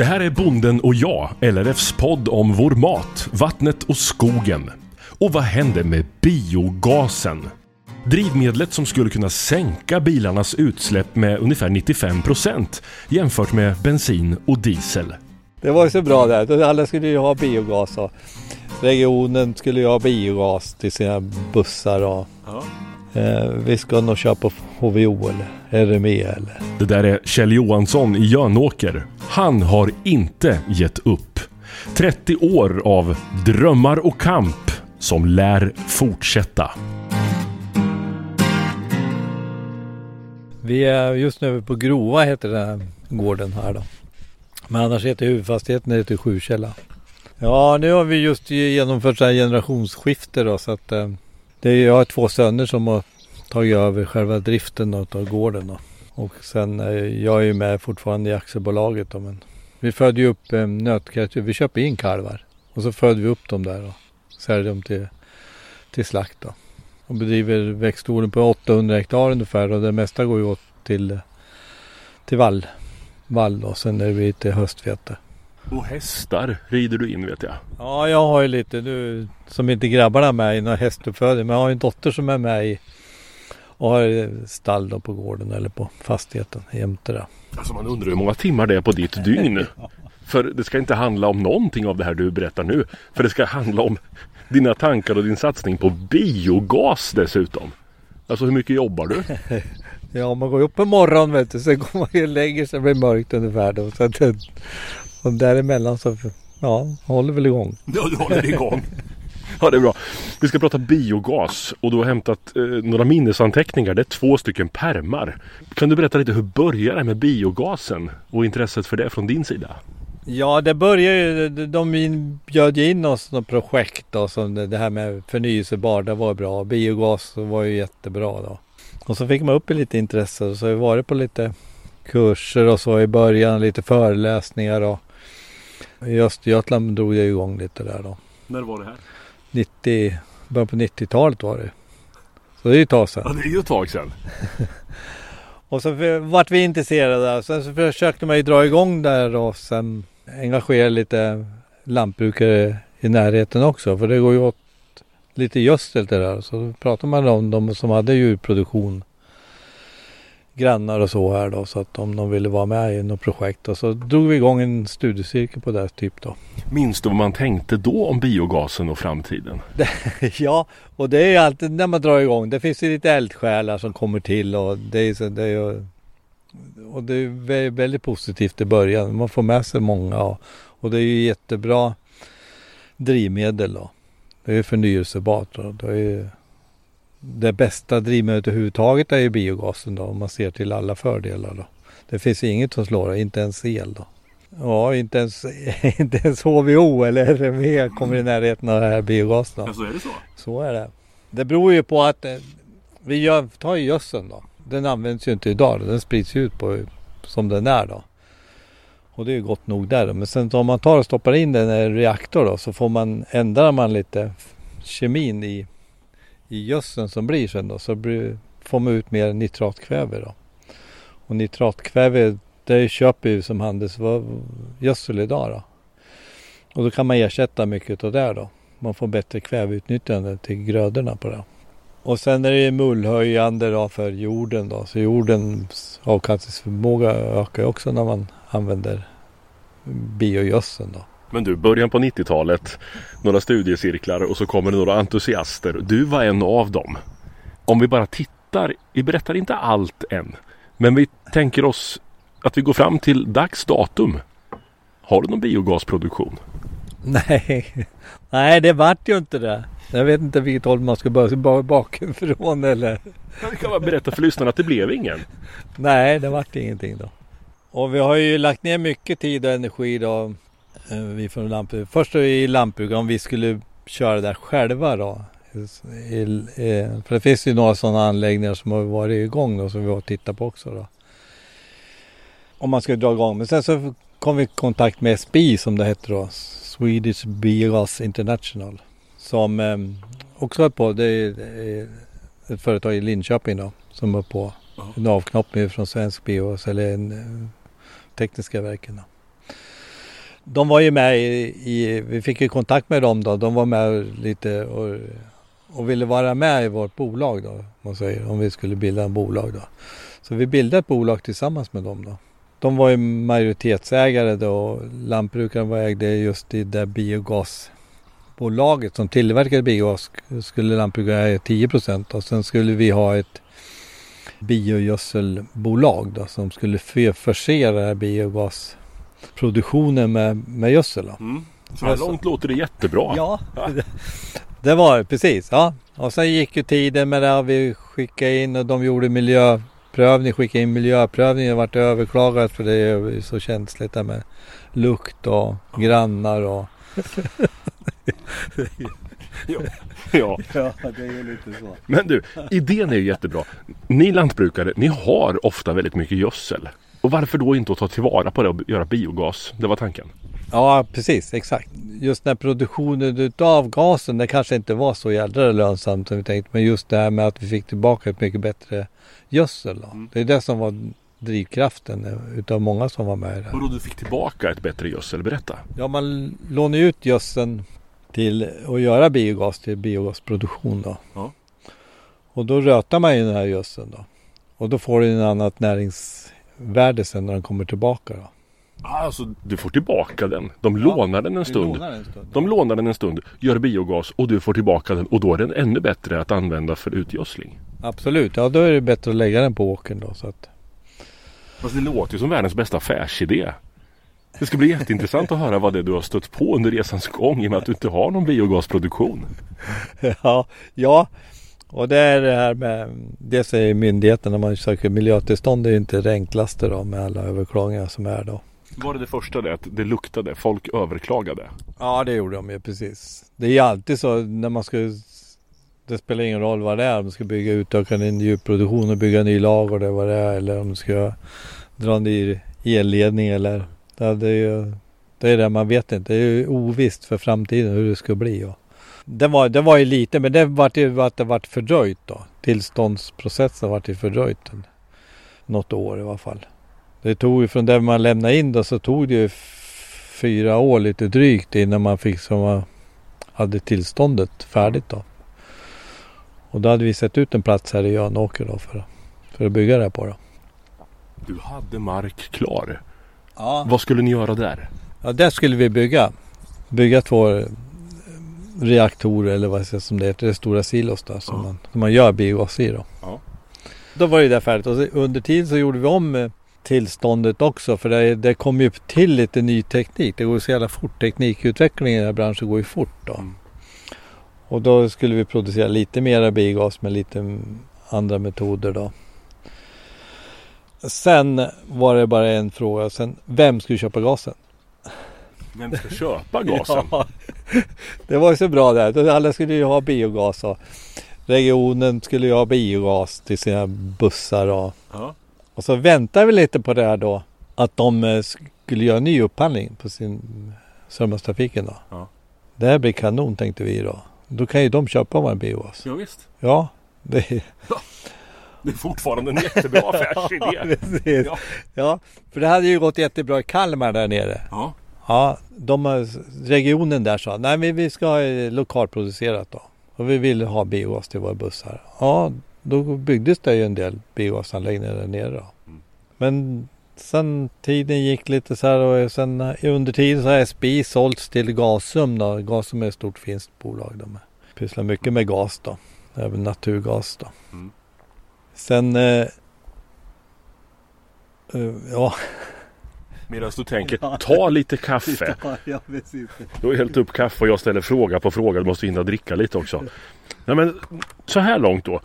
Det här är Bonden och jag, LRFs podd om vår mat, vattnet och skogen. Och vad händer med biogasen? Drivmedlet som skulle kunna sänka bilarnas utsläpp med ungefär 95% jämfört med bensin och diesel. Det var ju så bra där. Alla skulle ju ha biogas och regionen skulle ju ha biogas till sina bussar och Ja. Eh, vi ska nog köra på HVO eller RME eller Det där är Kjell Johansson i Jönåker. Han har inte gett upp. 30 år av drömmar och kamp som lär fortsätta. Vi är just nu på Grova heter den här gården här då. Men annars heter huvudfastigheten heter Sjukälla. Ja, nu har vi just genomfört så här generationsskifte då så att eh, det är, jag har två söner som har tagit över själva driften av gården då. Och sen eh, jag är ju med fortfarande i aktiebolaget då, men vi föder ju upp eh, nötkreatur. Vi köper in kalvar och så föder vi upp dem där och säljer dem till, till slakt då. Och bedriver växtodling på 800 hektar ungefär och det mesta går ju åt till, till vall. Vall och sen är det lite höstvete. Och hästar rider du in vet jag. Ja, jag har ju lite nu som inte grabbarna med i någon hästuppfödning. Men jag har ju en dotter som är med i och har stall då på gården eller på fastigheten jämte det. Alltså man undrar hur många timmar det är på ditt dygn. För det ska inte handla om någonting av det här du berättar nu. För det ska handla om dina tankar och din satsning på biogas dessutom. Alltså hur mycket jobbar du? Ja, man går upp på morgonen vet du. Sen går man ju och lägger sig. Det blir mörkt ungefär då. Så att, det- och däremellan så ja, håller väl igång. Ja, du håller igång. Ja, det är bra. Vi ska prata biogas och du har hämtat eh, några minnesanteckningar. Det är två stycken permar. Kan du berätta lite hur började det med biogasen och intresset för det från din sida? Ja, det börjar ju, de bjöd ju in oss något projekt då, som det det här med förnyelsebar, det var bra. Biogas var ju jättebra då. Och så fick man upp lite intresse och så har vi varit på lite kurser och så i början, lite föreläsningar och i Östergötland drog jag igång lite där då. När var det här? 90, början på 90-talet var det. Så det är ju ett tag sedan. Ja, det är ju ett tag sedan. Och så för- vart vi intresserade sen så försökte man ju dra igång där och sen engagera lite lantbrukare i närheten också. För det går ju åt lite gödsel till det där. Så då pratade man om de som hade djurproduktion. Grannar och så här då. Så att om de ville vara med i något projekt. Och så drog vi igång en studiecirkel på det typ då. Minns du vad man tänkte då om biogasen och framtiden? ja, och det är ju alltid när man drar igång. Det finns ju lite eldsjälar som kommer till och det är, så, det är ju och det är vä- väldigt positivt i början. Man får med sig många och, och det är ju jättebra drivmedel då. Det är förnyelsebart. Då. Det, är ju, det bästa drivmedlet överhuvudtaget är ju biogasen då om man ser till alla fördelar då. Det finns inget som slår det, inte ens el då. Ja, inte ens, inte ens HVO eller RME kommer i närheten av det här biogas då. så är det så? Så är det. Det beror ju på att eh, vi gör, tar ju gödseln då. Den används ju inte idag. Den sprids ju ut på som den är då. Och det är ju gott nog där då. Men sen om man tar och stoppar in den i en reaktor då så får man, ändrar man lite kemin i, i gödseln som blir sen då. Så blir, får man ut mer nitratkväve då. Och nitratkväve det köper ju som handelsgödsel idag då. Och då kan man ersätta mycket av det då. Man får bättre kväveutnyttjande till grödorna på det. Och sen är det mullhöjande då för jorden då. Så jordens avkastningsförmåga ökar ju också när man använder biogödseln då. Men du, början på 90-talet, några studiecirklar och så kommer det några entusiaster. Du var en av dem. Om vi bara tittar, vi berättar inte allt än. Men vi tänker oss att vi går fram till dags datum. Har du någon biogasproduktion? Nej, nej det vart ju inte det. Jag vet inte vilket håll man ska börja, bakifrån eller. Jag kan bara berätta för lyssnarna att det blev ingen. Nej, det vart ingenting då. Och vi har ju lagt ner mycket tid och energi då. Eh, Vi från lantbruk. Först i lantbruk om vi skulle köra där själva då. I, för det finns ju några sådana anläggningar som har varit igång då som vi har tittat på också då. Om man skulle dra igång. Men sen så kom vi i kontakt med SBI som det heter då. Swedish Biogas International. Som eh, också höll på. Det är, det är ett företag i Linköping då. Som höll på en avknoppning från Svensk Biogas eller en, eh, Tekniska verken. Då. De var ju med i, i, vi fick ju kontakt med dem då. De var med lite och, och ville vara med i vårt bolag då. Man säger, om vi skulle bilda en bolag då. Så vi bildade ett bolag tillsammans med dem då. De var ju majoritetsägare då och lantbrukaren var ägde just i det biogasbolaget som tillverkade biogas. Skulle lantbrukaren äga 10 procent och sen skulle vi ha ett biogödselbolag då, som skulle förse det här biogas biogasproduktionen med, med gödsel. Mm. Så här långt låter det jättebra. Ja, det var det precis. Ja. Och sen gick ju tiden med det. Vi skickade in och de gjorde miljöprövning, skickade in miljöprövning. Det vart överklagat för det är så känsligt där med lukt och grannar och ja. ja. ja, det är ju lite så. Men du, idén är ju jättebra. Ni lantbrukare, ni har ofta väldigt mycket gödsel. Och varför då inte att ta tillvara på det och göra biogas? Det var tanken. Ja, precis, exakt. Just den produktionen utav gasen, det kanske inte var så jädra lönsamt som vi tänkte. Men just det här med att vi fick tillbaka ett mycket bättre gödsel. Mm. Det är det som var drivkraften utav många som var med i det. Och då du fick tillbaka ett bättre gödsel, berätta. Ja, man lånar ut gödseln till att göra biogas till biogasproduktion då. Ja. Och då rötar man ju den här gödseln då. Och då får den en annat näringsvärde sen när den kommer tillbaka då. Alltså du får tillbaka den. De ja, lånar den en stund. Lånar en stund. De lånar den en stund, gör biogas och du får tillbaka den och då är den ännu bättre att använda för utgödsling. Absolut, ja då är det bättre att lägga den på åkern då. Så att... Fast det låter ju som världens bästa affärsidé. Det ska bli jätteintressant att höra vad det är du har stött på under resans gång i och med att du inte har någon biogasproduktion. Ja, ja. Och det är det här med det säger myndigheten när man söker miljötillstånd det är inte det enklaste då med alla överklagningar som är då. Var det det första det att det luktade? Folk överklagade? Ja det gjorde de ju precis. Det är ju alltid så när man ska det spelar ingen roll vad det är. Om man ska bygga utöka en djurproduktion och bygga en ny lag och det vad det är. Eller om man ska dra ny elledning eller det, är ju, det är det man vet inte. Det är ju ovisst för framtiden hur det ska bli. Och det, var, det var ju lite, men det var ju att det vart fördröjt då. Tillståndsprocessen vart ju fördröjt. Något år i alla fall. Det tog ju från det man lämnade in då så tog det ju fyra år lite drygt innan man fick som man hade tillståndet färdigt då. Och då hade vi sett ut en plats här i Jönåker då för, för att bygga det här på då. Du hade mark klar? Ja. Vad skulle ni göra där? Ja, där skulle vi bygga. Bygga två reaktorer eller vad som det heter. Det stora silos där som, ja. man, som man gör biogas i då. Ja. Då var det där färdigt och under tiden så gjorde vi om eh, tillståndet också för det, det kom ju till lite ny teknik. Det går så jävla fort. Teknikutvecklingen i den här branschen går ju fort då. Mm. Och då skulle vi producera lite mera biogas med lite andra metoder då. Sen var det bara en fråga. Sen, vem skulle köpa gasen? Vem ska köpa gasen? ja, det var ju så bra där. Alla skulle ju ha biogas. Och regionen skulle ju ha biogas till sina bussar. Och, ja. och så väntade vi lite på det här då. Att de eh, skulle göra ny upphandling på sin Sörmlandstrafiken då. Ja. Det här blir kanon tänkte vi då. Då kan ju de köpa vår biogas. Ja, visst. Ja, det är... Det är fortfarande en jättebra affärsidé. ja, ja. ja, för det hade ju gått jättebra i Kalmar där nere. Ja. Ja, de, regionen där sa nej men vi ska ha lokalproducerat då. Och vi vill ha biogas till våra bussar. Ja, då byggdes det ju en del biogasanläggningar där nere då. Mm. Men sen tiden gick lite så här och sen under tiden så har SBI sålts till Gasum då. Gasum är ett stort finskt bolag. De pysslar mycket med gas då. Även naturgas då. Mm. Sen... Eh, uh, ja. Medan du tänker, ta lite kaffe. Du har hällt upp kaffe och jag ställer fråga på fråga. Du måste hinna dricka lite också. Nej, men, så här långt då.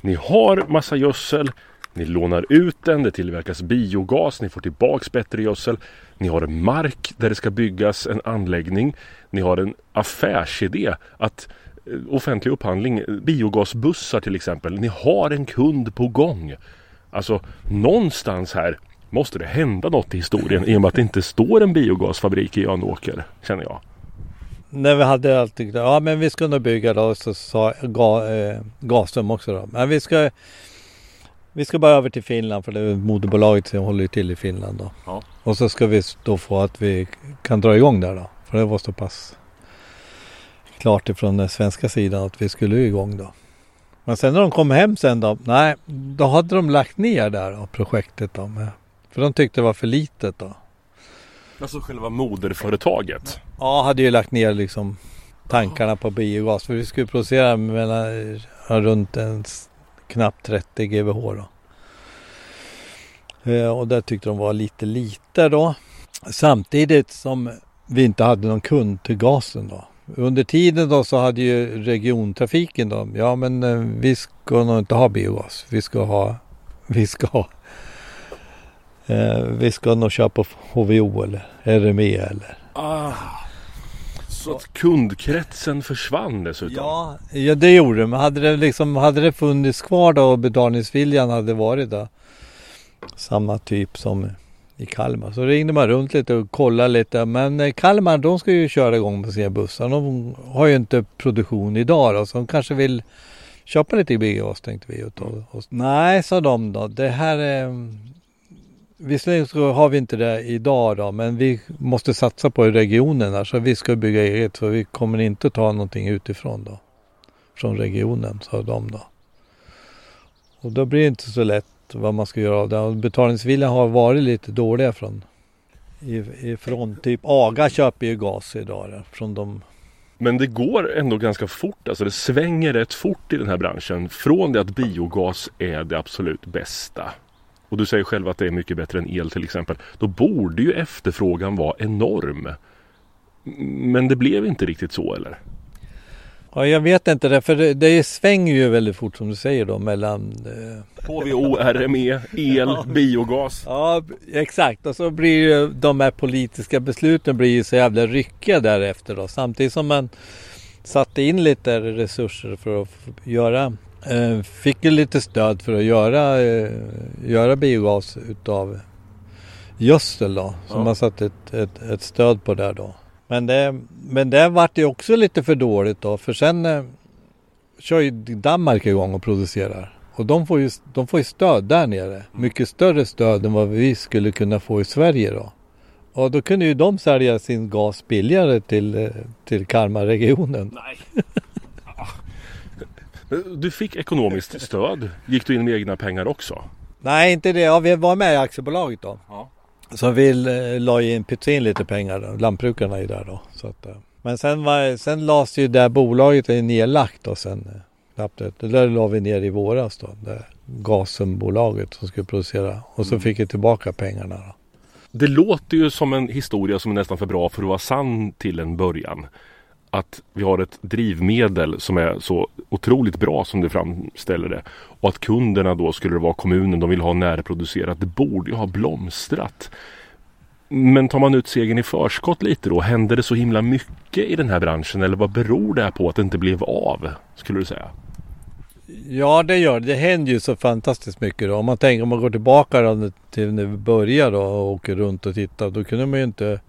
Ni har massa gödsel. Ni lånar ut den, det tillverkas biogas, ni får tillbaks bättre gödsel. Ni har mark där det ska byggas en anläggning. Ni har en affärsidé att Eh, offentlig upphandling, biogasbussar till exempel. Ni har en kund på gång. Alltså någonstans här måste det hända något i historien i och med att det inte står en biogasfabrik i Jönåker, känner jag. När vi hade alltid, ja men vi ska nog bygga då, så sa ga, eh, Gasum också då. Men vi ska Vi ska bara över till Finland för det är moderbolaget som håller till i Finland då. Ja. Och så ska vi då få att vi kan dra igång där då. För det var så pass klart ifrån den svenska sidan att vi skulle igång då. Men sen när de kom hem sen då, nej, då hade de lagt ner där då, projektet då. Med, för de tyckte det var för litet då. Alltså själva moderföretaget? Ja, hade ju lagt ner liksom tankarna på biogas. För vi skulle producera mellan, runt en knappt 30 GWh då. Eh, Och det tyckte de var lite lite då. Samtidigt som vi inte hade någon kund till gasen då. Under tiden då så hade ju regiontrafiken då, ja men eh, vi ska nog inte ha biogas. Vi ska ha, vi ska ha, eh, vi ska nog köra på HVO eller RME eller Ah. Så att kundkretsen försvann dessutom? Ja, ja det gjorde det. Men hade det, liksom, hade det funnits kvar då och betalningsviljan hade varit då samma typ som i Kalmar. Så ringde man runt lite och kollade lite. Men eh, Kalmar de ska ju köra igång på sina bussar. De har ju inte produktion idag då. Så de kanske vill köpa lite biogas tänkte vi. Och ta, och, nej, sa de då. Det här är... Visserligen så har vi inte det idag då, men vi måste satsa på regionen här, så vi ska bygga eget. Så vi kommer inte ta någonting utifrån då. Från regionen, sa de då. Och då blir det inte så lätt vad man ska göra av det. Och betalningsviljan har varit lite dåliga från ifrån typ AGA köper ju gas idag då, från de Men det går ändå ganska fort, alltså det svänger rätt fort i den här branschen. Från det att biogas är det absolut bästa. Och du säger själv att det är mycket bättre än el till exempel. Då borde ju efterfrågan vara enorm. Men det blev inte riktigt så eller? Ja, jag vet inte det, för det, det svänger ju väldigt fort som du säger då mellan eh, HVO, RME, el, biogas. Ja, exakt. Och så blir ju de här politiska besluten blir ju så jävla ryckiga därefter då. Samtidigt som man satte in lite resurser för att göra, fick ju lite stöd för att göra, eh, göra biogas utav gödsel då. Så Ja. man satte ett, ett, ett stöd på det då. Men det, men det vart ju också lite för dåligt då. För sen eh, kör ju Danmark igång och producerar. Och de får, ju, de får ju stöd där nere. Mycket större stöd än vad vi skulle kunna få i Sverige då. Och då kunde ju de sälja sin gas billigare till, eh, till Kalmarregionen. Nej. Du fick ekonomiskt stöd. Gick du in med egna pengar också? Nej, inte det. Ja, vi var med i aktiebolaget då. Ja. Så vi eh, la in, pytsade in lite pengar. Lantbrukarna är där då. Så att, eh. Men sen, var, sen lades ju det här bolaget är nedlagt då sen. eh, knappt Det Det där la vi ner i våras då. Det Gasenbolaget som skulle producera. Och så Mm. fick vi tillbaka pengarna då. Det låter ju som en historia som är nästan för bra för att vara sann till en början. Att vi har ett drivmedel som är så otroligt bra som det framställer det. Och att kunderna då skulle det vara kommunen, de vill ha närproducerat. Det borde ju ha blomstrat. Men tar man ut segern i förskott lite då? Händer det så himla mycket i den här branschen? Eller vad beror det här på att det inte blev av? Skulle du säga? Ja det gör det. Det händer ju så fantastiskt mycket då. Om man tänker om man går tillbaka då till när vi började då och åker runt och tittar. Då kunde man ju inte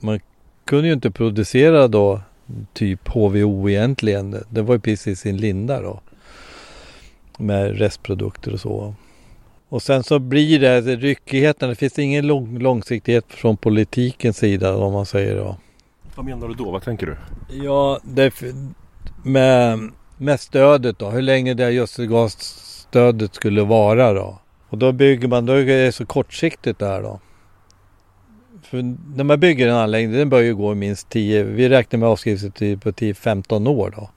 Man kunde ju inte producera då typ HVO egentligen. Det var ju precis i sin linda då. Med restprodukter och så. Och sen så blir det ryckigheten. Det finns ingen lång, långsiktighet från politikens sida om man säger då. Vad menar du då? Vad tänker du? Ja, det, med, med stödet då. Hur länge det här gödselgasstödet skulle vara då. Och då bygger man, då är det så kortsiktigt där då. För när man bygger en anläggning, den bör ju gå i minst 10, vi räknar med avskrivningstid på 10-15 år då.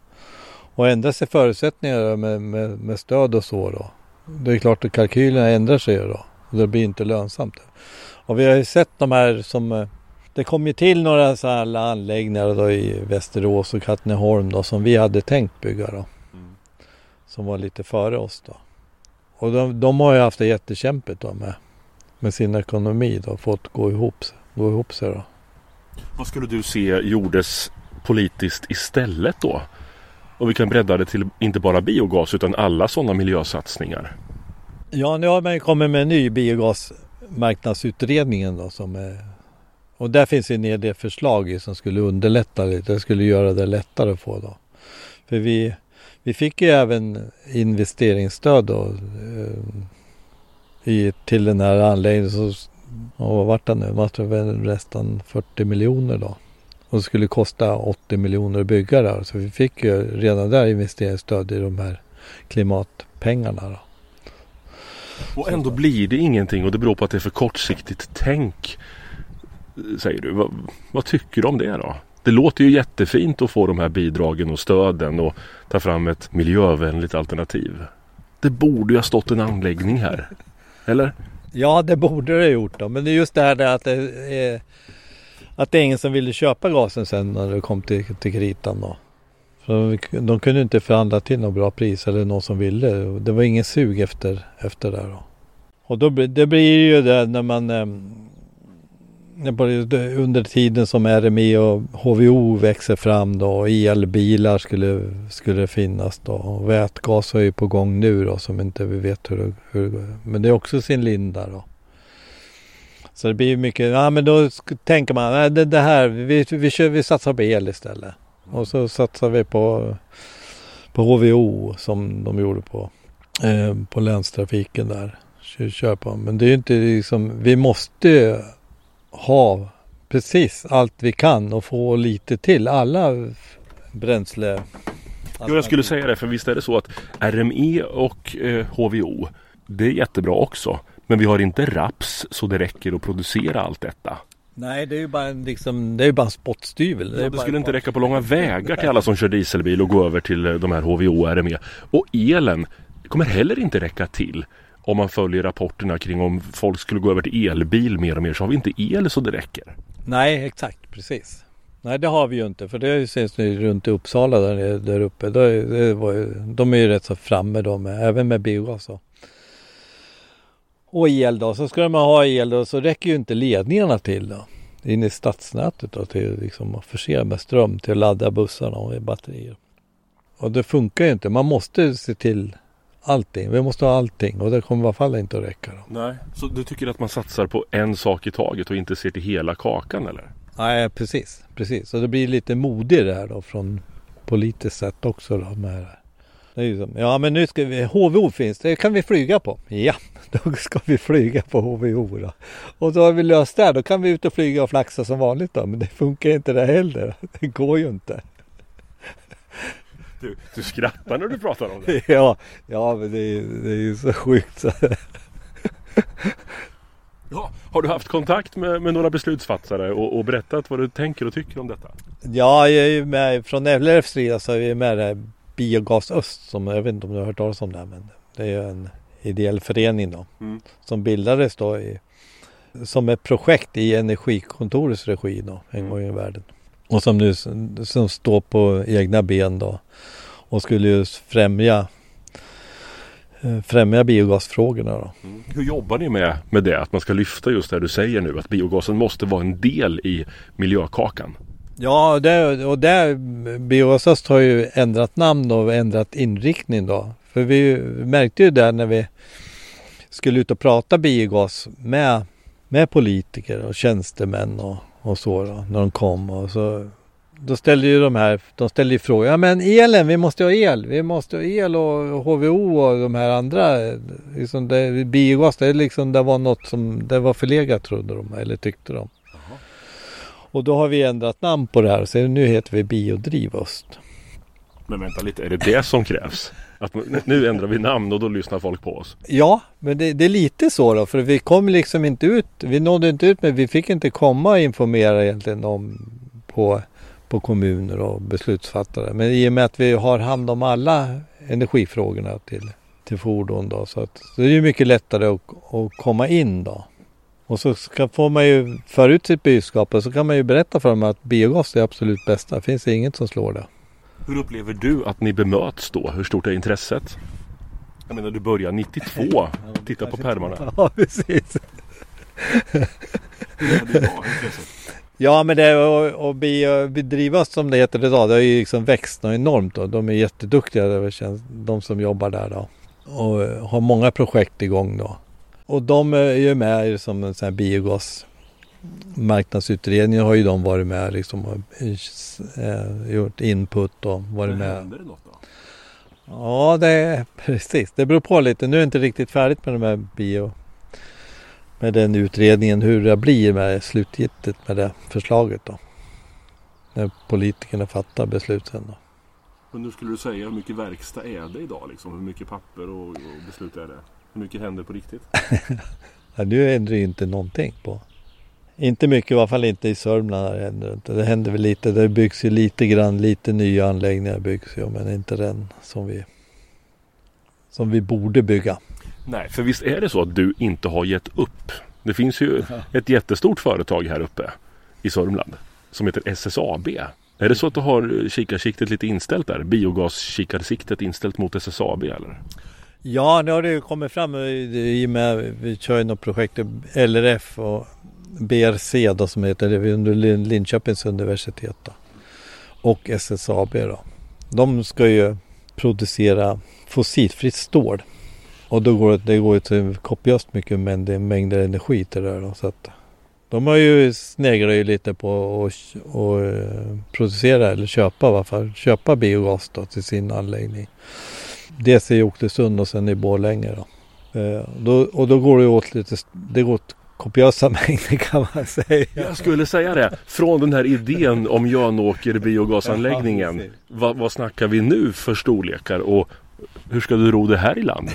Och ändras sig förutsättningar med, med, med stöd och så då. Det är klart att kalkylerna ändrar sig då. Och det blir inte lönsamt. Och vi har ju sett de här som eh, det kom ju till några så här anläggningar då i Västerås och Katrineholm då som vi hade tänkt bygga då. Som var lite före oss då. Och de, de har ju haft det jättekämpigt då med, med sin ekonomi då. Fått gå ihop, sig- gå ihop sig då. Vad skulle du se gjordes politiskt istället då? Och vi kan bredda det till inte bara biogas utan alla sådana miljösatsningar. Ja, nu har man kommit med en ny biogasmarknadsutredningen då som är och där finns en hel del förslag i som skulle underlätta lite. Det skulle göra det lättare att få då. För vi, Vi fick ju även investeringsstöd då, eh, i, till den här anläggningen. Så, och vad vart det nu? Det väl resten 40 miljoner då. Och det skulle kosta 80 miljoner att bygga där. Så vi fick ju redan där investeringsstöd i de här klimatpengarna. Då. Och ändå blir det ingenting och det beror på att det är för kortsiktigt tänk. Säger du. Vad, vad tycker du om det då? Det låter ju jättefint att få de här bidragen och stöden och ta fram ett miljövänligt alternativ. Det borde ju ha stått en anläggning här. Eller? Ja, det borde det ha gjort då. Men det är just det här att det är, att det är ingen som ville köpa gasen sen när det kom till, till kritan då. För de kunde inte förhandla till något bra pris eller någon som ville. Det var ingen sug efter, efter det då. Och då, det blir ju det när man ehm, under tiden som RME och HVO växer fram då och elbilar skulle, skulle finnas då. Och vätgas är ju på gång nu då som inte vi vet hur, hur det går. Men det är också sin linda då. Så det blir mycket, ja men då tänker man, nej, det, det här, vi, vi, kör, vi satsar på el istället. Och så satsar vi på, på HVO som de gjorde på, eh, på länstrafiken där. Kör på. Men det är ju inte liksom, vi måste ha precis allt vi kan och få lite till. Alla bränsle. Jo, jag skulle säga det, för visst är det så att RME och eh, HVO, det är jättebra också. Men vi har inte raps så det räcker att producera allt detta. Nej, det är ju bara en, liksom, det är bara en spottstyvel. Det, ja, det skulle inte räcka på långa vägar till alla som kör dieselbil och gå över till eh, de här HVO och RME. Och elen kommer heller inte räcka till om man följer rapporterna kring om folk skulle gå över till elbil mer och mer så har vi inte el så det räcker. Nej, exakt precis. Nej, det har vi ju inte för det syns nu runt i Uppsala där, där uppe. Det, det var ju, de är ju rätt så framme då med, även med biogas. Och, och el då. Så ska man ha el då så räcker ju inte ledningarna till då. In i stadsnätet då till liksom att förse med ström till att ladda bussarna och batterier. Och det funkar ju inte. Man måste se till allting. Vi måste ha allting och det kommer i alla fall inte att räcka. Då. Nej, så du tycker att man satsar på en sak i taget och inte ser till hela kakan eller? Nej, precis. precis. Och det blir lite modigt där då från politiskt sätt också då med det är ju som, ja men nu ska vi, HVO finns, det kan vi flyga på. Ja, då ska vi flyga på HVO då. Och då har vi löst det, då kan vi ut och flyga och flaxa som vanligt då. Men det funkar inte det heller. Det går ju inte. Du, du skrattar när du pratar om det. Ja, ja men det är, det är ju så sjukt. Ja, har du haft kontakt med, med några beslutsfattare och, och, berättat vad du tänker och tycker om detta? Ja, jag är ju med från LRFs sida så är vi med i Biogas Öst som jag vet inte om du har hört talas om det men det är ju en ideell förening då mm. som bildades då i, som ett projekt i Energikontorets regi då en mm. gång i världen. Och som nu som står på egna ben då och skulle just främja eh, främja biogasfrågorna. Då. Mm. Hur jobbar ni med, med det? Att man ska lyfta just det du säger nu att biogasen måste vara en del i miljökakan. Ja, det, och det, Biogasöst har ju ändrat namn och ändrat inriktning då. För vi märkte ju det när vi skulle ut och prata biogas med, med politiker och tjänstemän och, och så då, när de kom. Och så, då ställde ju de här, de ställde ju frågor. Ja men elen, vi måste ha el. Vi måste ha el och HVO och de här andra. Liksom det, biogas, det, liksom, det var något som det var förlegat trodde de eller tyckte de. Och då har vi ändrat namn på det här. Så nu heter vi Biodrivöst. Men vänta lite, är det det som krävs? Att nu ändrar vi namn och då lyssnar folk på oss? Ja, men det, det är lite så då. För vi kom liksom inte ut. Vi nådde inte ut men vi fick inte komma och informera egentligen om på, på kommuner och beslutsfattare. Men i och med att vi har hand om alla energifrågorna till, till fordon då. Så, att, så det är mycket lättare att, att komma in då. Och så ska, får man ju föra ut sitt budskap och så kan man ju berätta för dem att biogas är absolut bästa. Det finns inget som slår det. Hur upplever du att ni bemöts då? Hur stort är intresset? Jag menar du börjar 92. Titta på pärmarna. Ja precis. Ja men det och, och bedrivas som det heter idag. Det har ju liksom växt något enormt. Då. De är jätteduktiga de som jobbar där då. Och har många projekt igång då. Och de är ju med som en sån här biogas marknadsutredning har ju de varit med liksom och eh, gjort input och varit Men med. Händer det något då? Ja, det är precis. Det beror på lite. Nu är det inte riktigt färdigt med de här bio med den utredningen hur det blir med slutgiltigt med det förslaget då. När politikerna fattar beslut sen då. Men nu skulle du säga hur mycket verkstad är det idag liksom? Hur mycket papper och, och beslut är det? Hur mycket händer på riktigt? ja, nu händer det ju inte någonting på. Inte mycket, i alla fall inte i Sörmland. Det händer, inte. det händer väl lite. Det byggs ju lite grann, lite nya anläggningar byggs ju, men inte den som vi, som vi borde bygga. Nej, för visst är det så att du inte har gett upp? Det finns ju ett jättestort företag här uppe i Sörmland som heter SSAB. Är det så att du har kikarsiktet lite inställt där? Biogaskikarsiktet inställt mot SSAB eller? Ja, nu har det ju kommit fram i och med vi kör ju något projekt LRF och BRC då som heter det under Linköpings universitet då. Och SSAB då. De ska ju producera fossilfritt stål. Och då går det, det går till kopiöst mycket mängder, mängder energi till det där då. Så att de har ju sneglat ju lite på att eh, producera eller köpa varför. Köpa biogas då till sin anläggning. Dels i Oxelösund och sen i Borlänge då. Eh, då. Och då går det åt lite, det går åt kopiösa mängder kan man säga. Jag skulle säga det. Från den här idén om Jönåker biogasanläggningen. Ja, vad, vad snackar vi nu för storlekar och hur ska du ro det här i land?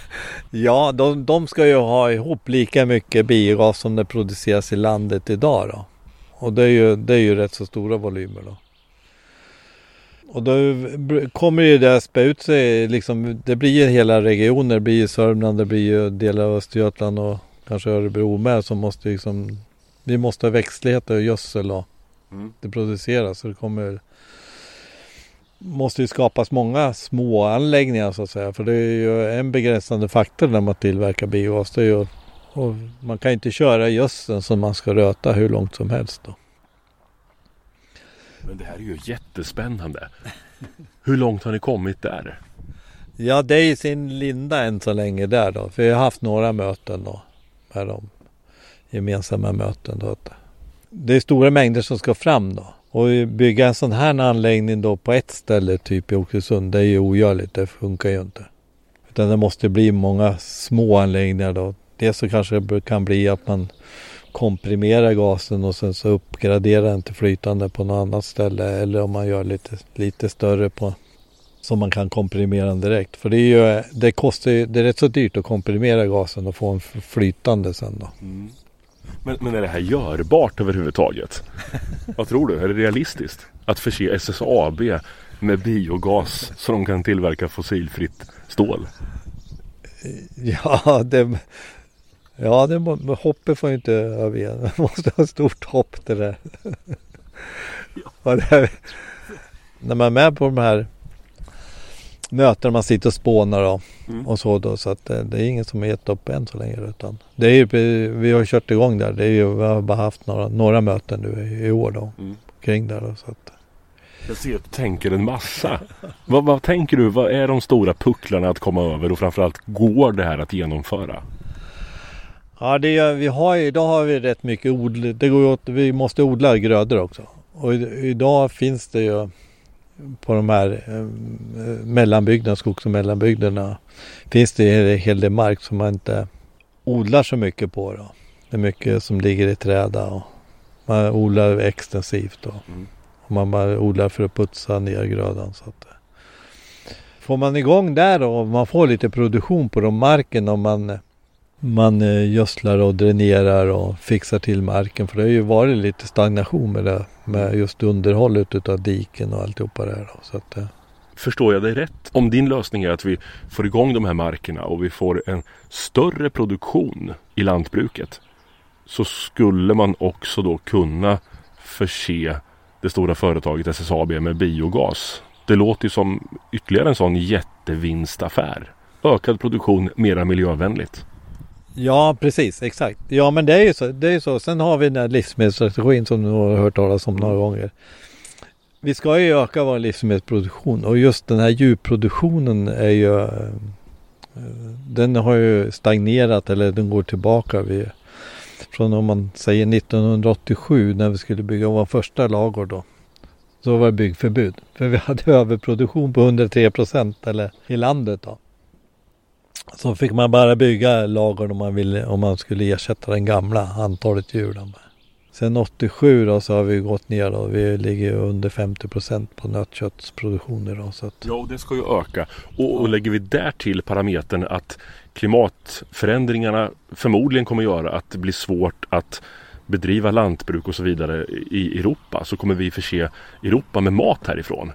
ja, de, de ska ju ha ihop lika mycket biogas som det produceras i landet idag då. Och det är ju, det är ju rätt så stora volymer då. Och då kommer ju det att spä ut sig liksom. Det blir ju hela regioner. Det blir ju Sörmland, det blir ju delar av Östergötland och kanske Örebro med som måste liksom. Vi måste ha växtlighet och gödsel och mm. det produceras. Så det kommer måste ju skapas många små anläggningar så att säga. För det är ju en begränsande faktor när man tillverkar biogas. Det är ju, och man kan inte köra gödseln som man ska röta hur långt som helst. Då. Men det här är ju jättespännande. Hur långt har ni kommit där? Ja, det är i sin linda än så länge där då. För vi har haft några möten då. Med de gemensamma möten då. Det är stora mängder som ska fram då. Och bygga en sån här anläggning då på ett ställe, typ i Oxelösund, det är ju ogörligt. Det funkar ju inte. Utan det måste bli många små anläggningar då. Dels så kanske det kan bli att man komprimerar gasen och sen så uppgraderar den till flytande på något annat ställe. Eller om man gör lite, lite större på så man kan komprimera den direkt. För det är ju, det kostar ju, det är rätt så dyrt att komprimera gasen och få en flytande sen då. Mm. Men, men är det här görbart överhuvudtaget? Vad tror du? Är det realistiskt? Att förse SSAB med biogas så de kan tillverka fossilfritt stål? Ja, det, ja det, hoppet får ju inte överge. Man måste ha stort hopp det där. Ja. när man är med på de här möten man sitter och spånar och, mm. och så då. Så att det, det är ingen som har gett upp än så länge. Utan det är ju, vi har kört igång där. Det är ju, vi har bara haft några, några möten nu i, i år då. Mm. Kring där då, så att, jag ser att du tänker en massa. vad, vad tänker du? Vad är de stora pucklarna att komma över och framförallt går det här att genomföra? Ja, det är, vi har, idag har vi rätt mycket odl. Det går åt, vi måste odla grödor också. Och idag finns det ju på de här eh, mellanbygderna, skogs och mellanbygderna finns det en hel del mark som man inte odlar så mycket på. Då. Det är mycket som ligger i träda och man odlar extensivt. Då. Mm. Och man bara odlar för att putsa ner grödan. Så att, eh. får man igång där då, och man får lite produktion på de marken om man man eh, gödslar och dränerar och fixar till marken. För det har ju varit lite stagnation med det. Med just underhållet utav diken och alltihopa det här. Så att. Eh. Förstår jag dig rätt? Om din lösning är att vi får igång de här markerna och vi får en större produktion i lantbruket. Så skulle man också då kunna förse det stora företaget SSAB med biogas. Det låter ju som ytterligare en sån jättevinstaffär. Ökad produktion, mera miljövänligt. Ja, precis. Exakt. Ja, men det är ju så. Det är så. Sen har vi den här livsmedelsstrategin som du har hört talas om några gånger. Vi ska ju öka vår livsmedelsproduktion och just den här djurproduktionen är ju eh, den har ju stagnerat eller den går tillbaka. Vi, från om man säger 1987 när vi skulle bygga vår första lager då. så var det byggförbud. För vi hade överproduktion på 103 procent eller i landet då. Så fick man bara bygga lager om man, ville, om man skulle ersätta den gamla antalet djur. Sen 87 då så har vi gått ner då. vi ligger under 50 procent på nötköttsproduktion idag. Så att... Ja, och det ska ju öka. Och, och lägger vi där till parametern att klimatförändringarna förmodligen kommer göra att det blir svårt att bedriva lantbruk och så vidare i Europa så kommer vi förse Europa med mat härifrån.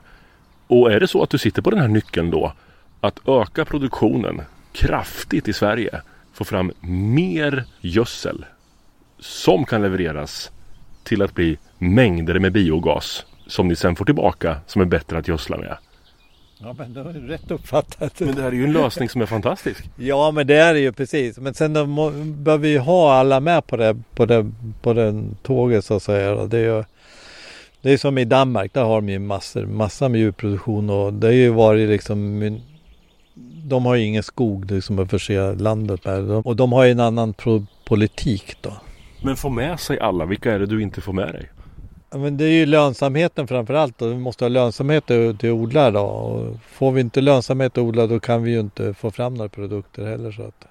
Och är det så att du sitter på den här nyckeln då att öka produktionen kraftigt i Sverige, få fram mer gödsel som kan levereras till att bli mängder med biogas som ni sen får tillbaka som är bättre att gödsla med. Ja men det ju rätt uppfattat. Men det här är ju en lösning som är fantastisk. Ja men det är det ju precis. Men sen behöver vi ju ha alla med på det, på det, på den tåget så att säga. Det är ju det är som i Danmark, där har de ju massor, massa med djurproduktion och det har ju varit liksom de har ju ingen skog liksom att förse landet med och de har ju en annan politik då. Men få med sig alla, vilka är det du inte får med dig? Ja, men det är ju lönsamheten framförallt vi måste ha lönsamhet till, till odla då. Och får vi inte lönsamhet att odla då kan vi ju inte få fram några produkter heller. Så att...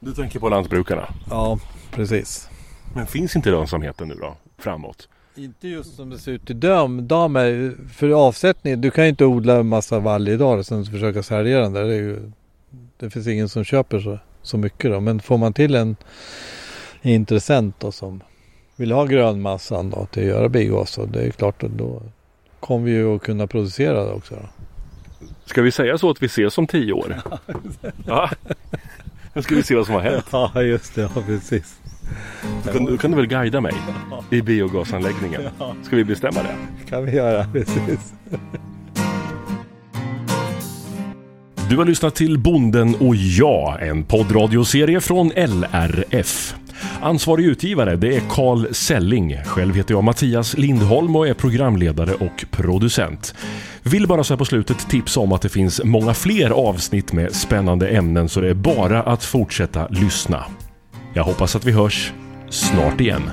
Du tänker på lantbrukarna? Ja, precis. Men finns inte lönsamheten nu då, framåt? Inte just som det ser ut idag med, för avsättning. Du kan ju inte odla en massa vall idag och sen försöka sälja den där. Det, ju, det finns ingen som köper så, så mycket då. Men får man till en intressent då som vill ha grönmassan då till att göra biogas. Så det är klart att då kommer vi ju att kunna producera det också. Då. Ska vi säga så att vi ses om tio år? ja. Nu ska vi se vad som har hänt. Ja just det, ja, precis. Då kan, då kan du väl guida mig i biogasanläggningen? Ska vi bestämma det? kan vi göra, precis. Du har lyssnat till Bonden och jag, en poddradioserie från LRF. Ansvarig utgivare det är Carl Selling. Själv heter jag Mattias Lindholm och är programledare och producent. Vill bara så här på slutet tipsa om att det finns många fler avsnitt med spännande ämnen så det är bara att fortsätta lyssna. Jag hoppas att vi hörs snart igen.